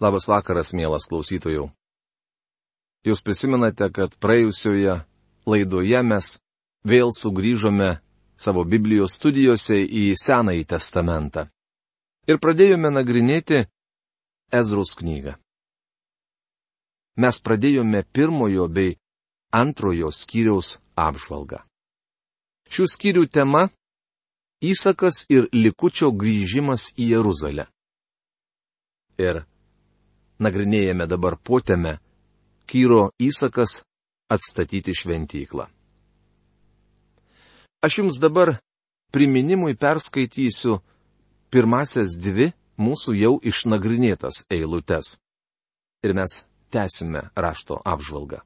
Labas vakaras, mielas klausytojų. Jūs prisimenate, kad praėjusioje laidoje mes vėl sugrįžome savo Biblijos studijose į Senąjį testamentą. Ir pradėjome nagrinėti Ezros knygą. Mes pradėjome pirmojo bei antrojo skyriaus apžvalgą. Šių skyrių tema - Įsakas ir likučio grįžimas į Jeruzalę. Ir nagrinėjame dabar potėme Kyro įsakas atstatyti šventyklą. Aš jums dabar priminimui perskaitysiu pirmasias dvi mūsų jau išnagrinėtas eilutes. Ir mes tęsime rašto apžvalgą.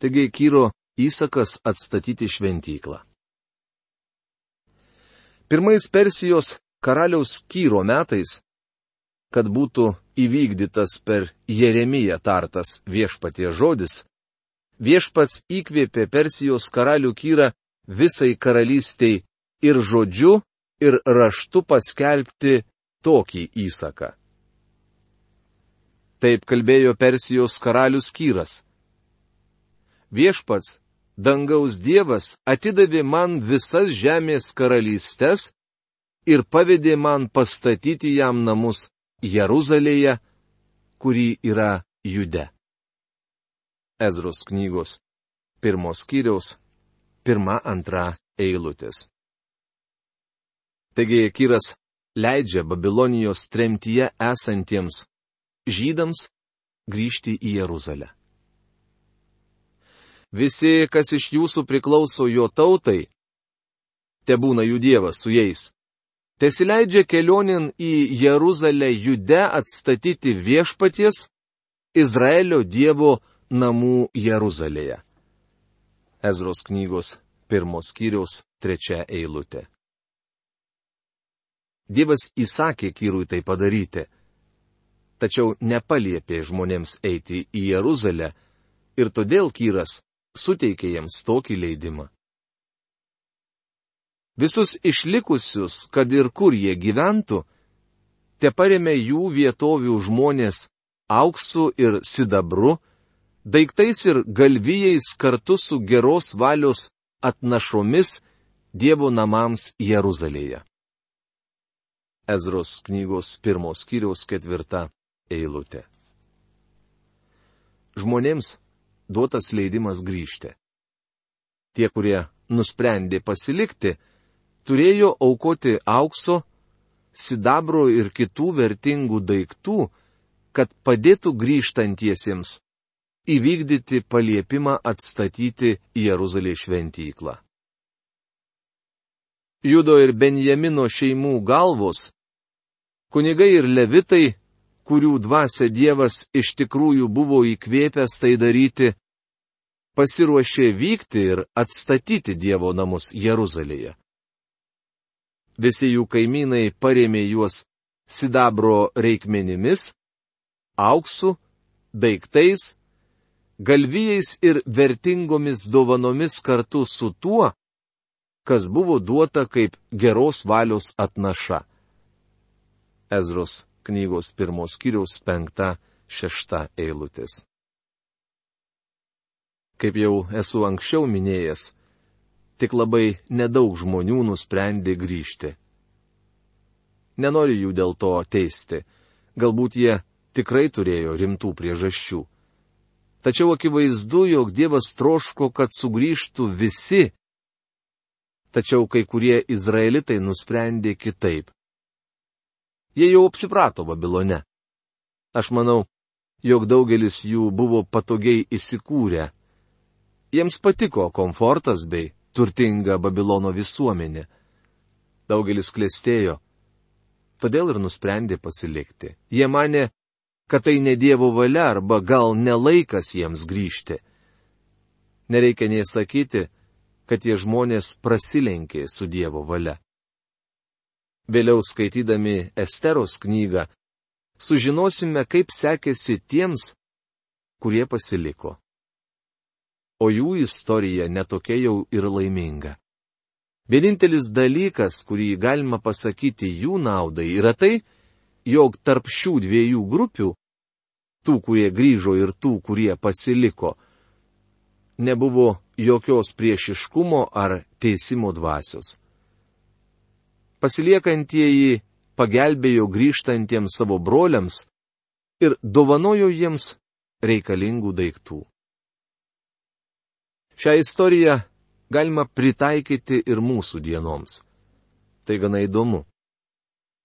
Taigi Kyro įsakas atstatyti šventyklą. Pirmais Persijos karaliaus Kyro metais kad būtų įvykdytas per Jeremiją tartas viešpatie žodis, viešpats įkvėpė Persijos karalių Kyrą visai karalystiai ir žodžiu, ir raštu paskelbti tokį įsaką. Taip kalbėjo Persijos karalius Kyras. Viešpats, dangaus Dievas, atidavė man visas žemės karalystės ir pavedė man pastatyti jam namus Jeruzalėje, kuri yra Jude. Ezros knygos pirmos kiriaus pirma antra eilutės. Taigi Kyras leidžia Babilonijos tremtyje esantiems žydams grįžti į Jeruzalę. Visi, kas iš jūsų priklauso jo tautai, te būna jų Dievas su jais tesileidžia kelionin į Jeruzalę jude atstatyti viešpaties Izraelio Dievo namų Jeruzalėje. Ezros knygos pirmos kiriaus trečia eilutė. Dievas įsakė Kyrui tai padaryti, tačiau nepaliepė žmonėms eiti į Jeruzalę ir todėl Kyras suteikė jiems tokį leidimą. Visus išlikusius, kad ir kur jie gyventų, te paremė jų vietovių žmonės auksu ir sidabru, daiktais ir galvijais kartu su geros valios atnašomis Dievo namams Jeruzalėje. Ezros knygos pirmos kiriaus ketvirta eilutė. Žmonėms duotas leidimas grįžti. Tie, kurie nusprendė pasilikti, turėjo aukoti aukso, sidabro ir kitų vertingų daiktų, kad padėtų grįžtantiesiems įvykdyti paliepimą atstatyti Jeruzalės šventyklą. Judo ir Benjamino šeimų galvos, kunigai ir levitai, kurių dvasia Dievas iš tikrųjų buvo įkvėpęs tai daryti, pasiruošė vykti ir atstatyti Dievo namus Jeruzalėje. Visi jų kaimynai parėmė juos sidabro reikmenimis, auksu, daiktais, galvijais ir vertingomis dovanomis kartu su tuo, kas buvo duota kaip geros valios atnaša. Ezros knygos pirmos kiriaus penkta, šešta eilutės. Kaip jau esu anksčiau minėjęs, tik labai nedaug žmonių nusprendė grįžti. Nenoriu jų dėl to teisti, galbūt jie tikrai turėjo rimtų priežasčių. Tačiau akivaizdu, jog Dievas troško, kad sugrįžtų visi. Tačiau kai kurie izraelitai nusprendė kitaip. Jie jau apsiprato Babilone. Aš manau, jog daugelis jų buvo patogiai įsikūrę. Jiems patiko komfortas bei turtinga Babilono visuomenė. Daugelis klėstėjo, todėl ir nusprendė pasilikti. Jie mane, kad tai ne Dievo valia arba gal nelaikas jiems grįžti. Nereikia nei sakyti, kad tie žmonės prasilenkė su Dievo valia. Vėliau skaitydami Esteros knygą, sužinosime, kaip sekėsi tiems, kurie pasiliko o jų istorija netokia jau ir laiminga. Vienintelis dalykas, kurį galima pasakyti jų naudai, yra tai, jog tarp šių dviejų grupių, tų, kurie grįžo ir tų, kurie pasiliko, nebuvo jokios priešiškumo ar teisimo dvasios. Pasiliekantieji pagelbėjo grįžtantiems savo broliams ir dovanojo jiems reikalingų daiktų. Šią istoriją galima pritaikyti ir mūsų dienoms. Tai gana įdomu.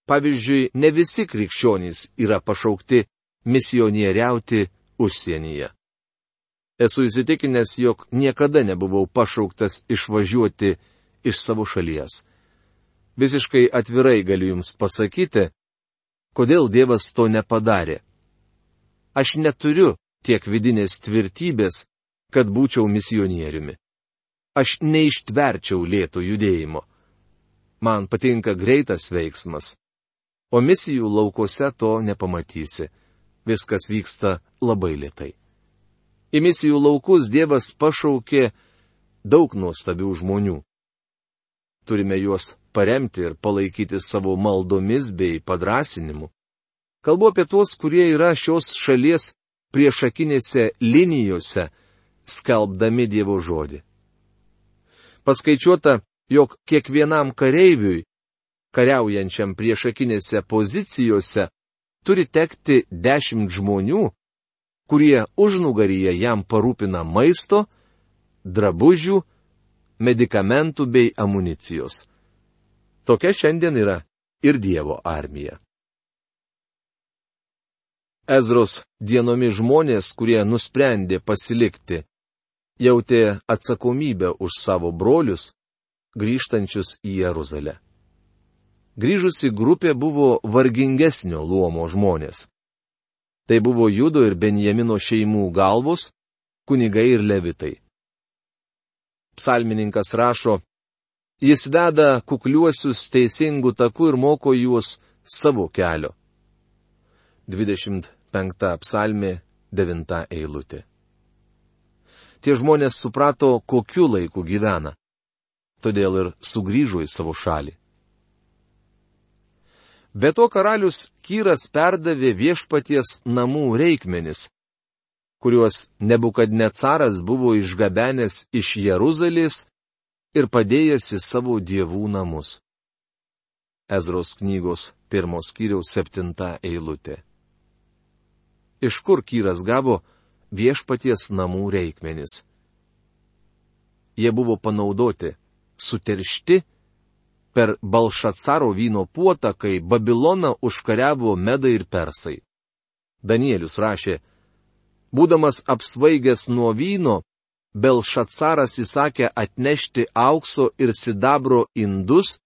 Pavyzdžiui, ne visi krikščionys yra pašaukti misionieriauti užsienyje. Esu įsitikinęs, jog niekada nebuvau pašauktas išvažiuoti iš savo šalies. Visiškai atvirai galiu Jums pasakyti, kodėl Dievas to nepadarė. Aš neturiu tiek vidinės tvirtybės, kad būčiau misionieriumi. Aš neištverčiau lėto judėjimo. Man patinka greitas veiksmas. O misijų laukose to nepamatysi. Viskas vyksta labai lietai. Į misijų laukus Dievas pašaukė daug nuostabių žmonių. Turime juos paremti ir palaikyti savo maldomis bei padrasinimu. Kalbu apie tuos, kurie yra šios šalies priešakinėse linijose, skelbdami Dievo žodį. Paskaičiuota, jog kiekvienam kareiviui, kariaujančiam priešakinėse pozicijose, turi tekti dešimt žmonių, kurie užnugaryje jam parūpina maisto, drabužių, medikamentų bei amunicijos. Tokia šiandien yra ir Dievo armija. Ezros dienomi žmonės, kurie nusprendė pasilikti, jautė atsakomybę už savo brolius, grįžtančius į Jeruzalę. Grįžusi grupė buvo vargingesnio luomo žmonės. Tai buvo Judo ir Benjamino šeimų galvos, kunigai ir levitai. Psalmininkas rašo, jis veda kukliuosius teisingų takų ir moko juos savo kelio. 25 psalmė 9 eilutė. Tie žmonės suprato, kokiu laiku gyvena. Todėl ir sugrįžo į savo šalį. Be to karalius Kyras perdavė viešpaties namų reikmenis, kuriuos nebukadnecaras buvo išgabenęs iš Jeruzalės ir padėjęs į savo dievų namus. Ezros knygos pirmos kiriaus septinta eilutė. Iš kur Kyras gavo viešpaties namų reikmenis? Jie buvo panaudoti, suteršti per Balšacaro vyno puotą, kai Babiloną užkariavo Medai ir Persai. Danielius rašė, būdamas apsvaigęs nuo vyno, Belšacaras įsakė atnešti aukso ir sidabro indus,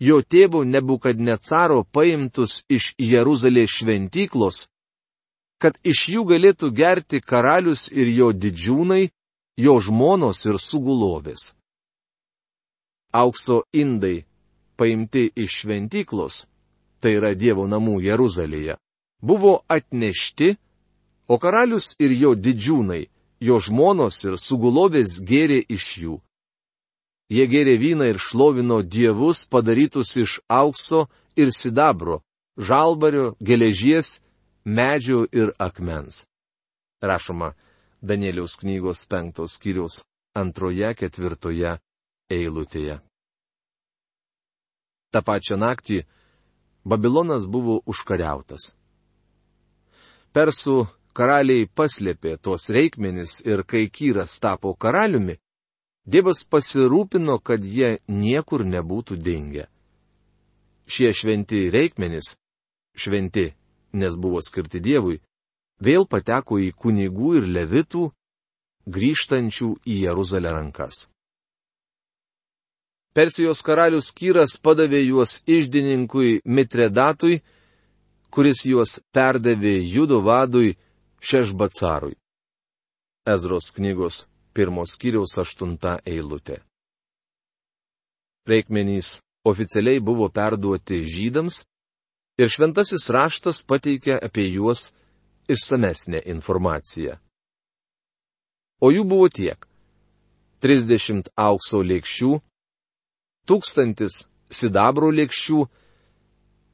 jo tėvo nebukadnecaro paimtus iš Jeruzalės šventyklos, kad iš jų galėtų gerti karalius ir jo didžiūnai, jo žmonos ir sugulovės. Aukso indai paimti iš šventyklos, tai yra Dievo namų Jeruzalėje, buvo atnešti, o karalius ir jo didžiūnai, jo žmonos ir sugulovės gėrė iš jų. Jie gėrė vyną ir šlovino dievus padarytus iš aukso ir sidabro, žalbario, geležies, medžio ir akmens. Rašoma Danieliaus knygos penktos skyrius antroje ketvirtoje eilutėje. Ta pačia naktį Babilonas buvo užkariautas. Persų karaliai paslėpė tuos reikmenis ir kai Kyras tapo karaliumi, Dievas pasirūpino, kad jie niekur nebūtų dingę. Šie šventi reikmenis, šventi, nes buvo skirti Dievui, vėl pateko į kunigų ir levitų, grįžtančių į Jeruzalę rankas. Persijos karalius Kyras padavė juos išdininkui Mitredatui, kuris juos perdavė judo vadui Šešbacarui. Ezros knygos pirmos kiriaus aštunta eilutė. Reikmenys oficialiai buvo perduoti žydams ir šventasis raštas pateikė apie juos išsamesnę informaciją. O jų buvo tiek. 30 aukso lėkščių, tūkstantis sidabro lėkščių,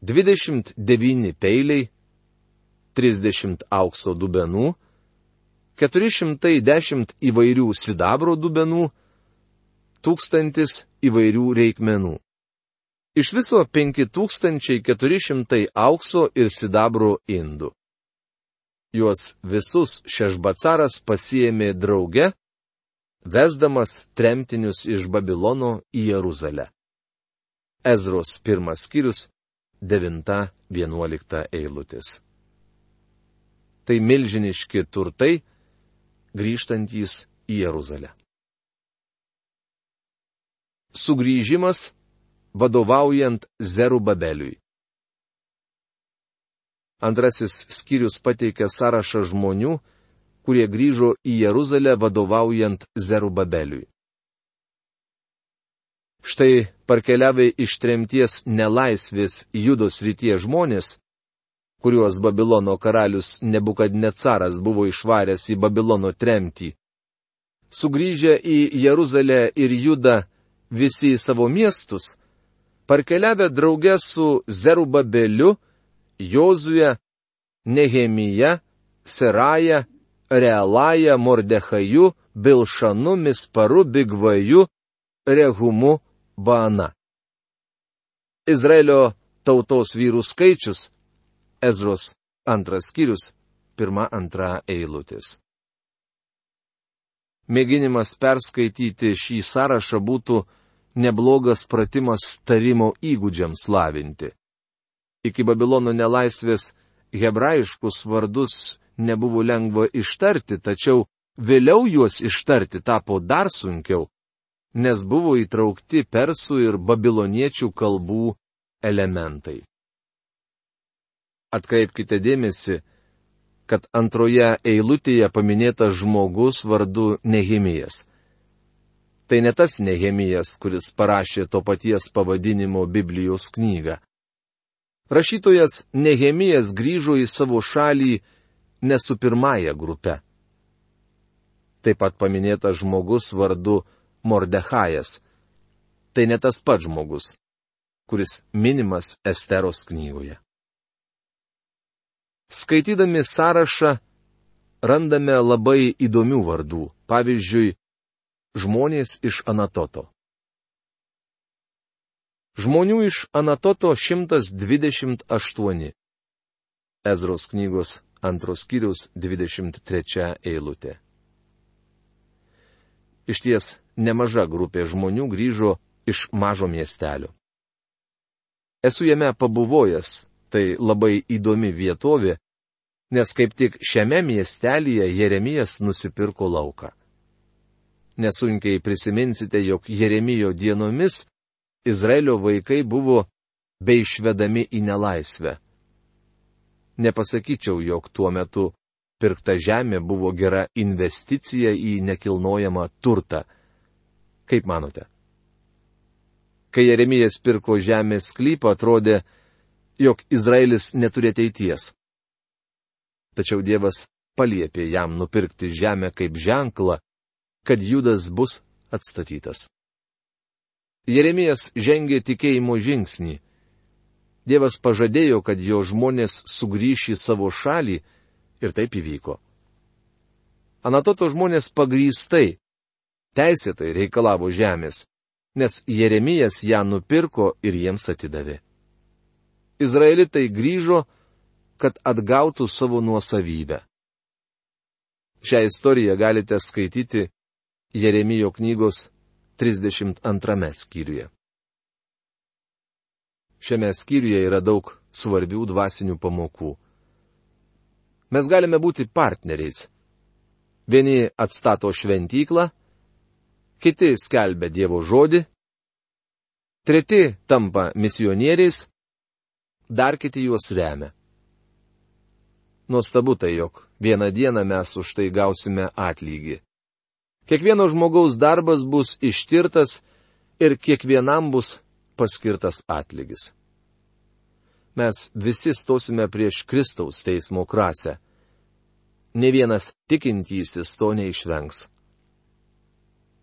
29 peiliai, 30 aukso dubenų, 410 įvairių sidabro dubenų, 1000 įvairių reikmenų. Iš viso 5400 aukso ir sidabro indų. Juos visus Šešbacaras pasiėmė drauge, vesdamas tremtinius iš Babilono į Jeruzalę. Ezros pirmas skyrius 9-11 eilutės. Tai milžiniški turtai, grįžtantys į Jeruzalę. Sugryžimas vadovaujant Zerubabeliui. Antrasis skyrius pateikia sąrašą žmonių, kurie grįžo į Jeruzalę vadovaujant Zerubabeliui. Štai parkeliavai iš tremties nelaisvės judos rytie žmonės, kuriuos Babilono karalius Nebukadnecaras buvo išvaręs į Babilono tremtį. Sugryžę į Jeruzalę ir Judą visi į savo miestus, parkeliavę drauge su Zerubabeliu, Jozuje, Nehemija, Seraja, Realaja, Mordechaju, Bilšanu, Misparu, Bigvaju, Rehumu, Baana. Izraelio tautos vyrų skaičius Ezros antras skyrius, pirma antra eilutės. Mėginimas perskaityti šį sąrašą būtų neblogas pratimas tarimo įgūdžiams lavinti. Iki Babilono nelaisvės hebrajiškus vardus nebuvo lengva ištarti, tačiau vėliau juos ištarti tapo dar sunkiau, nes buvo įtraukti persų ir babiloniečių kalbų elementai. Atkreipkite dėmesį, kad antroje eilutėje paminėtas žmogus vardu Nehemijas. Tai ne tas Nehemijas, kuris parašė to paties pavadinimo Biblijos knygą. Rašytojas Nehemijas grįžo į savo šalį ne su pirmąją grupę. Taip pat paminėtas žmogus vardu Mordechajas. Tai ne tas pats žmogus, kuris minimas Esteros knygoje. Skaitydami sąrašą randame labai įdomių vardų, pavyzdžiui, žmonės iš Anatoto. Žmonių iš Anatoto 128. Ezros knygos antros kiriaus 23 eilutė. Iš ties nemaža grupė žmonių grįžo iš mažo miestelio. Esu jame pabuvojęs, tai labai įdomi vietovė, nes kaip tik šiame miestelėje Jeremijas nusipirko lauką. Nesunkiai prisiminsite, jog Jeremijo dienomis Izraelio vaikai buvo bei išvedami į nelaisvę. Nepasakyčiau, jog tuo metu pirkta žemė buvo gera investicija į nekilnojamą turtą. Kaip manote? Kai Jeremijas pirko žemės sklypą, atrodė, jog Izraelis neturi ateities. Tačiau Dievas paliepė jam nupirkti žemę kaip ženklą, kad Judas bus atstatytas. Jeremijas žengė tikėjimo žingsnį. Dievas pažadėjo, kad jo žmonės sugrįš į savo šalį ir taip įvyko. Anatoto žmonės pagrystai, teisėtai reikalavo žemės, nes Jeremijas ją nupirko ir jiems atidavė. Izraelitai grįžo, kad atgautų savo nuosavybę. Šią istoriją galite skaityti Jeremijo knygos 32 skyriuje. Šiame skyriuje yra daug svarbių dvasinių pamokų. Mes galime būti partneriais. Vieni atstato šventyklą, kiti skelbia Dievo žodį, treti tampa misionieriais, dar kiti juos remia. Nuostabu tai, jog vieną dieną mes už tai gausime atlygį. Kiekvieno žmogaus darbas bus ištirtas ir kiekvienam bus paskirtas atlygis. Mes visi stosime prieš Kristaus teismo krasę. Ne vienas tikintysis to neišvengs.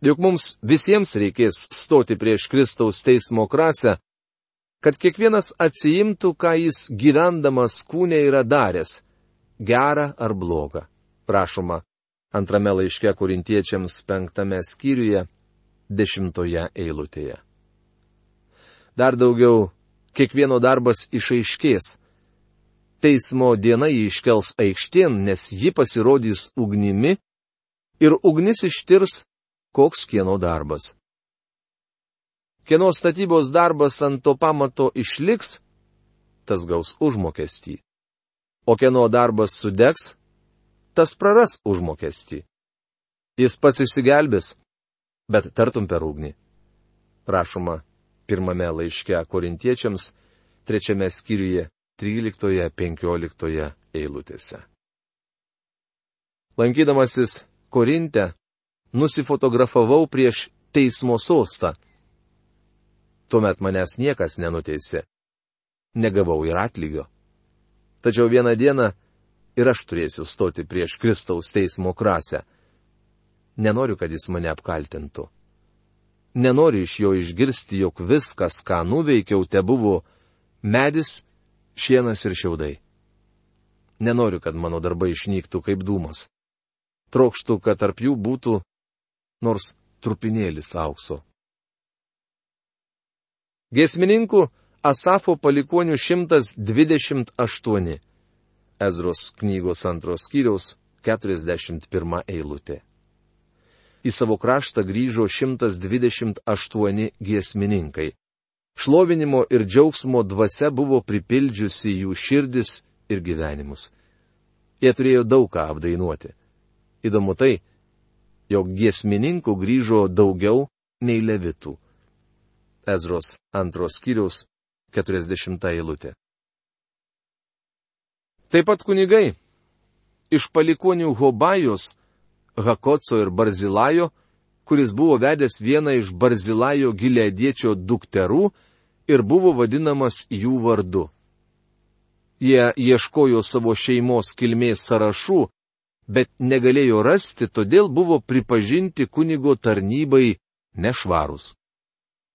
Juk mums visiems reikės stoti prieš Kristaus teismo krasę, kad kiekvienas atsiimtų, ką jis gyvendamas kūne yra daręs - gerą ar blogą. Prašoma antrame laiške korintiečiams penktame skyriuje, dešimtoje eilutėje. Dar daugiau, kiekvieno darbas išaiškės. Teismo diena jį iškels aikštien, nes ji pasirodys ugnimi ir ugnis ištirs, koks kieno darbas. Kieno statybos darbas ant to pamato išliks, tas gaus užmokestį. O kieno darbas sudegs, tas praras užmokestį. Jis pats išsigelbės, bet tartum per ugnį. Prašoma, pirmame laiške korintiečiams, trečiame skyriuje, 13-15 eilutėse. Lankydamasis Korinte, nusifotografavau prieš teismo sostą. Tuomet manęs niekas nenuteisė. Negavau ir atlygio. Tačiau vieną dieną ir aš turėsiu stoti prieš Kristaus teismo krasę. Nenoriu, kad jis mane apkaltintų. Nenoriu iš jo išgirsti, jog viskas, ką nuveikiau, te buvo medis, šienas ir šiaudai. Nenoriu, kad mano darbai išnyktų kaip dūmas. Trokštų, kad tarp jų būtų nors trupinėlis aukso. Gesmininkų Asafo palikonių 128. Ezros knygos antros skyriaus 41 eilutė. Į savo kraštą grįžo 128 giesmininkai. Šlovinimo ir džiaugsmo dvasia buvo pripildžiusi jų širdis ir gyvenimus. Jie turėjo daug ką apdainuoti. Įdomu tai, jog giesmininkų grįžo daugiau nei levitų. Ezros antros skyriaus 40 eilutė. Taip pat kunigai iš palikonių Hobajos, Hakoco ir Barzilajo, kuris buvo vedęs vieną iš Barzilajo gilėdiečio dukterų ir buvo vadinamas jų vardu. Jie ieškojo savo šeimos kilmės sąrašų bet negalėjo rasti, todėl buvo pripažinti kunigo tarnybai nešvarus.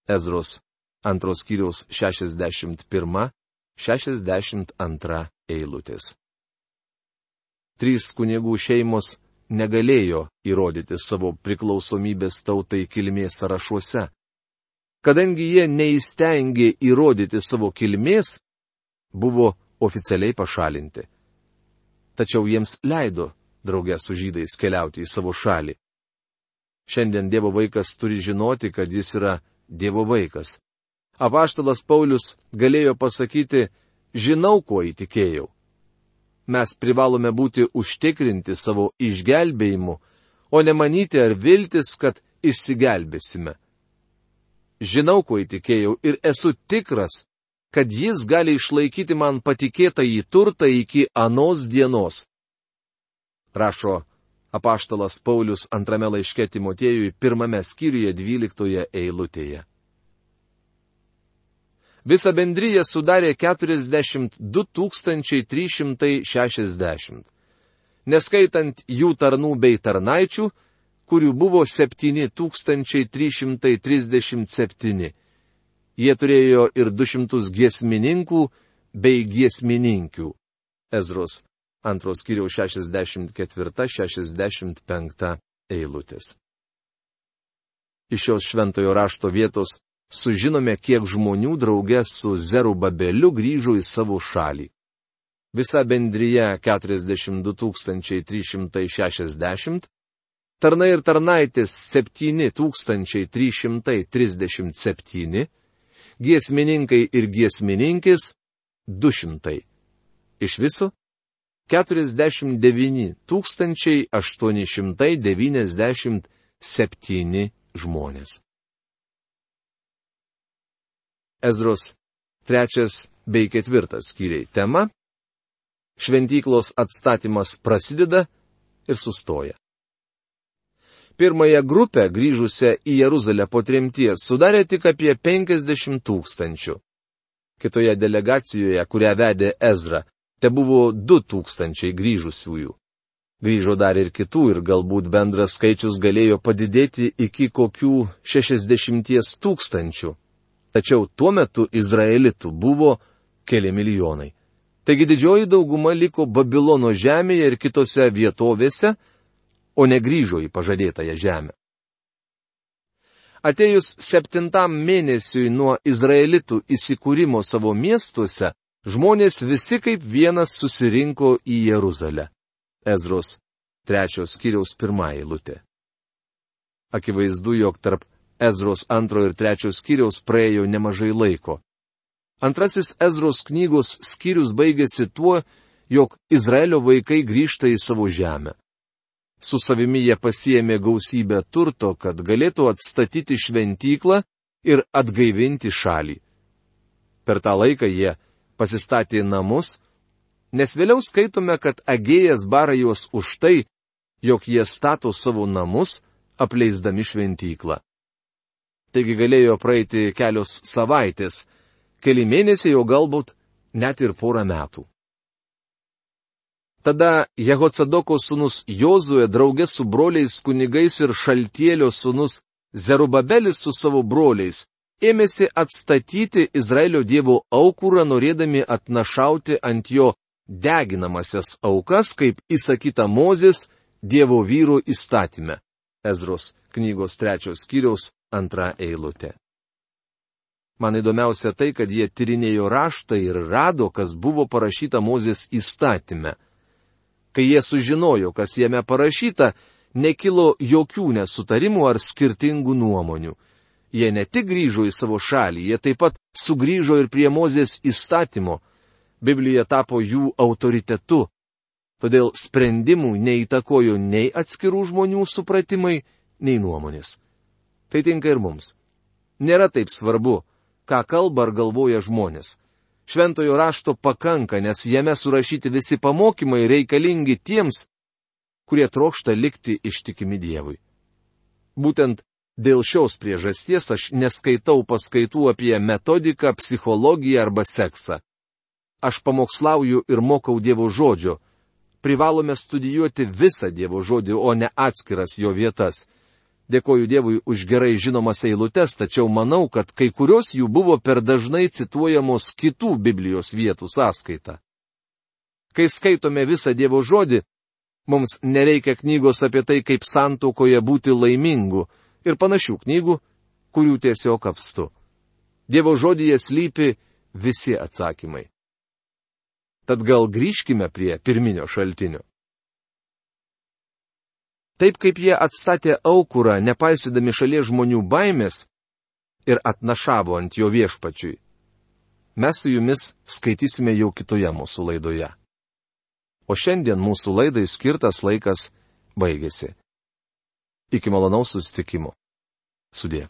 Ezros antros kiriaus 61-62 eilutės. Trys kunigų šeimos negalėjo įrodyti savo priklausomybės tautai kilmės sąrašuose. Kadangi jie neįstengė įrodyti savo kilmės, buvo oficialiai pašalinti. Tačiau jiems leido draugė su žydais keliauti į savo šalį. Šiandien Dievo vaikas turi žinoti, kad jis yra Dievo vaikas. Apaštalas Paulius galėjo pasakyti, žinau, kuo įtikėjau. Mes privalome būti užtikrinti savo išgelbėjimu, o ne manyti ar viltis, kad išsigelbėsime. Žinau, kuo įtikėjau ir esu tikras, kad jis gali išlaikyti man patikėtą į turtą iki anos dienos rašo apaštalas Paulius antrame laiške Timotiejui pirmame skyriuje dvyliktoje eilutėje. Visa bendryje sudarė 42 360, neskaitant jų tarnų bei tarnaičių, kurių buvo 7337. Jie turėjo ir 200 giesmininkų bei giesmininkių. Ezros antros kiriaus 64-65 eilutės. Iš šios šventojo rašto vietos sužinome, kiek žmonių draugė su Zeru Babeliu grįžo į savo šalį. Visa bendryje 42 360, tarnai ir tarnaitės 7337, giesmininkai ir giesmininkis 200. Iš viso 49 897 žmonės. Ezros trečias bei ketvirtas skyriai tema - šventyklos atstatymas prasideda ir sustoja. Pirmąją grupę grįžusią į Jeruzalę po tremties sudarė tik apie 50 tūkstančių. Kitoje delegacijoje, kurią vedė Ezra, te buvo 2000 grįžusiųjų. Grįžo dar ir kitų ir galbūt bendras skaičius galėjo padidėti iki kokių 60 tūkstančių. Tačiau tuo metu izraelitų buvo keli milijonai. Taigi didžioji dauguma liko Babilono žemėje ir kitose vietovėse, o negrįžo į pažadėtąją žemę. Atėjus septintam mėnesiui nuo izraelitų įsikūrimo savo miestuose, žmonės visi kaip vienas susirinko į Jeruzalę. Ezros trečios skyriaus pirmą eilutę. Akivaizdu, jog tarp Ezros antro ir trečio skyriaus praėjo nemažai laiko. Antrasis Ezros knygos skyrius baigėsi tuo, jog Izraelio vaikai grįžta į savo žemę. Su savimi jie pasiemė gausybę turto, kad galėtų atstatyti šventyklą ir atgaivinti šalį. Per tą laiką jie pasistatė namus, nes vėliau skaitome, kad Agėjas bara juos už tai, jog jie stato savo namus, apleisdami šventyklą. Taigi galėjo praeiti kelios savaitės, keli mėnesiai, o galbūt net ir porą metų. Tada Jehocadoko sūnus Jozuė draugė su broliais kunigais ir šaltėlio sūnus Zerubabelis su savo broliais ėmėsi atstatyti Izraelio dievo aukurą, norėdami atnašauti ant jo deginamasias aukas, kaip įsakyta Mozės dievo vyro įstatymė. Ezros knygos trečios skyriaus antra eilutė. Man įdomiausia tai, kad jie tyrinėjo raštą ir rado, kas buvo parašyta Mozės įstatymė. Kai jie sužinojo, kas jame parašyta, nekilo jokių nesutarimų ar skirtingų nuomonių. Jie ne tik grįžo į savo šalį, jie taip pat sugrįžo ir prie Mozės įstatymo. Biblija tapo jų autoritetu. Todėl sprendimų neįtakojo nei atskirų žmonių supratimai, nei nuomonės. Tai tinka ir mums. Nėra taip svarbu, ką kalba ar galvoja žmonės. Šventojo rašto pakanka, nes jame surašyti visi pamokymai reikalingi tiems, kurie trokšta likti ištikimi Dievui. Būtent dėl šios priežasties aš neskaitau paskaitų apie metodiką, psichologiją arba seksą. Aš pamokslauju ir mokau Dievo žodžio. Privalome studijuoti visą Dievo žodį, o ne atskiras jo vietas. Dėkoju Dievui už gerai žinomas eilutes, tačiau manau, kad kai kurios jų buvo per dažnai cituojamos kitų Biblijos vietų sąskaita. Kai skaitome visą Dievo žodį, mums nereikia knygos apie tai, kaip santokoje būti laimingu ir panašių knygų, kurių tiesiog apstu. Dievo žodyje slypi visi atsakymai. Tad gal grįžkime prie pirminio šaltinio. Taip kaip jie atstatė aukurą, nepaisydami šalies žmonių baimės ir atnašavo ant jo viešpačiui. Mes su jumis skaitysime jau kitoje mūsų laidoje. O šiandien mūsų laidai skirtas laikas baigėsi. Iki malonaus susitikimo. Sudė.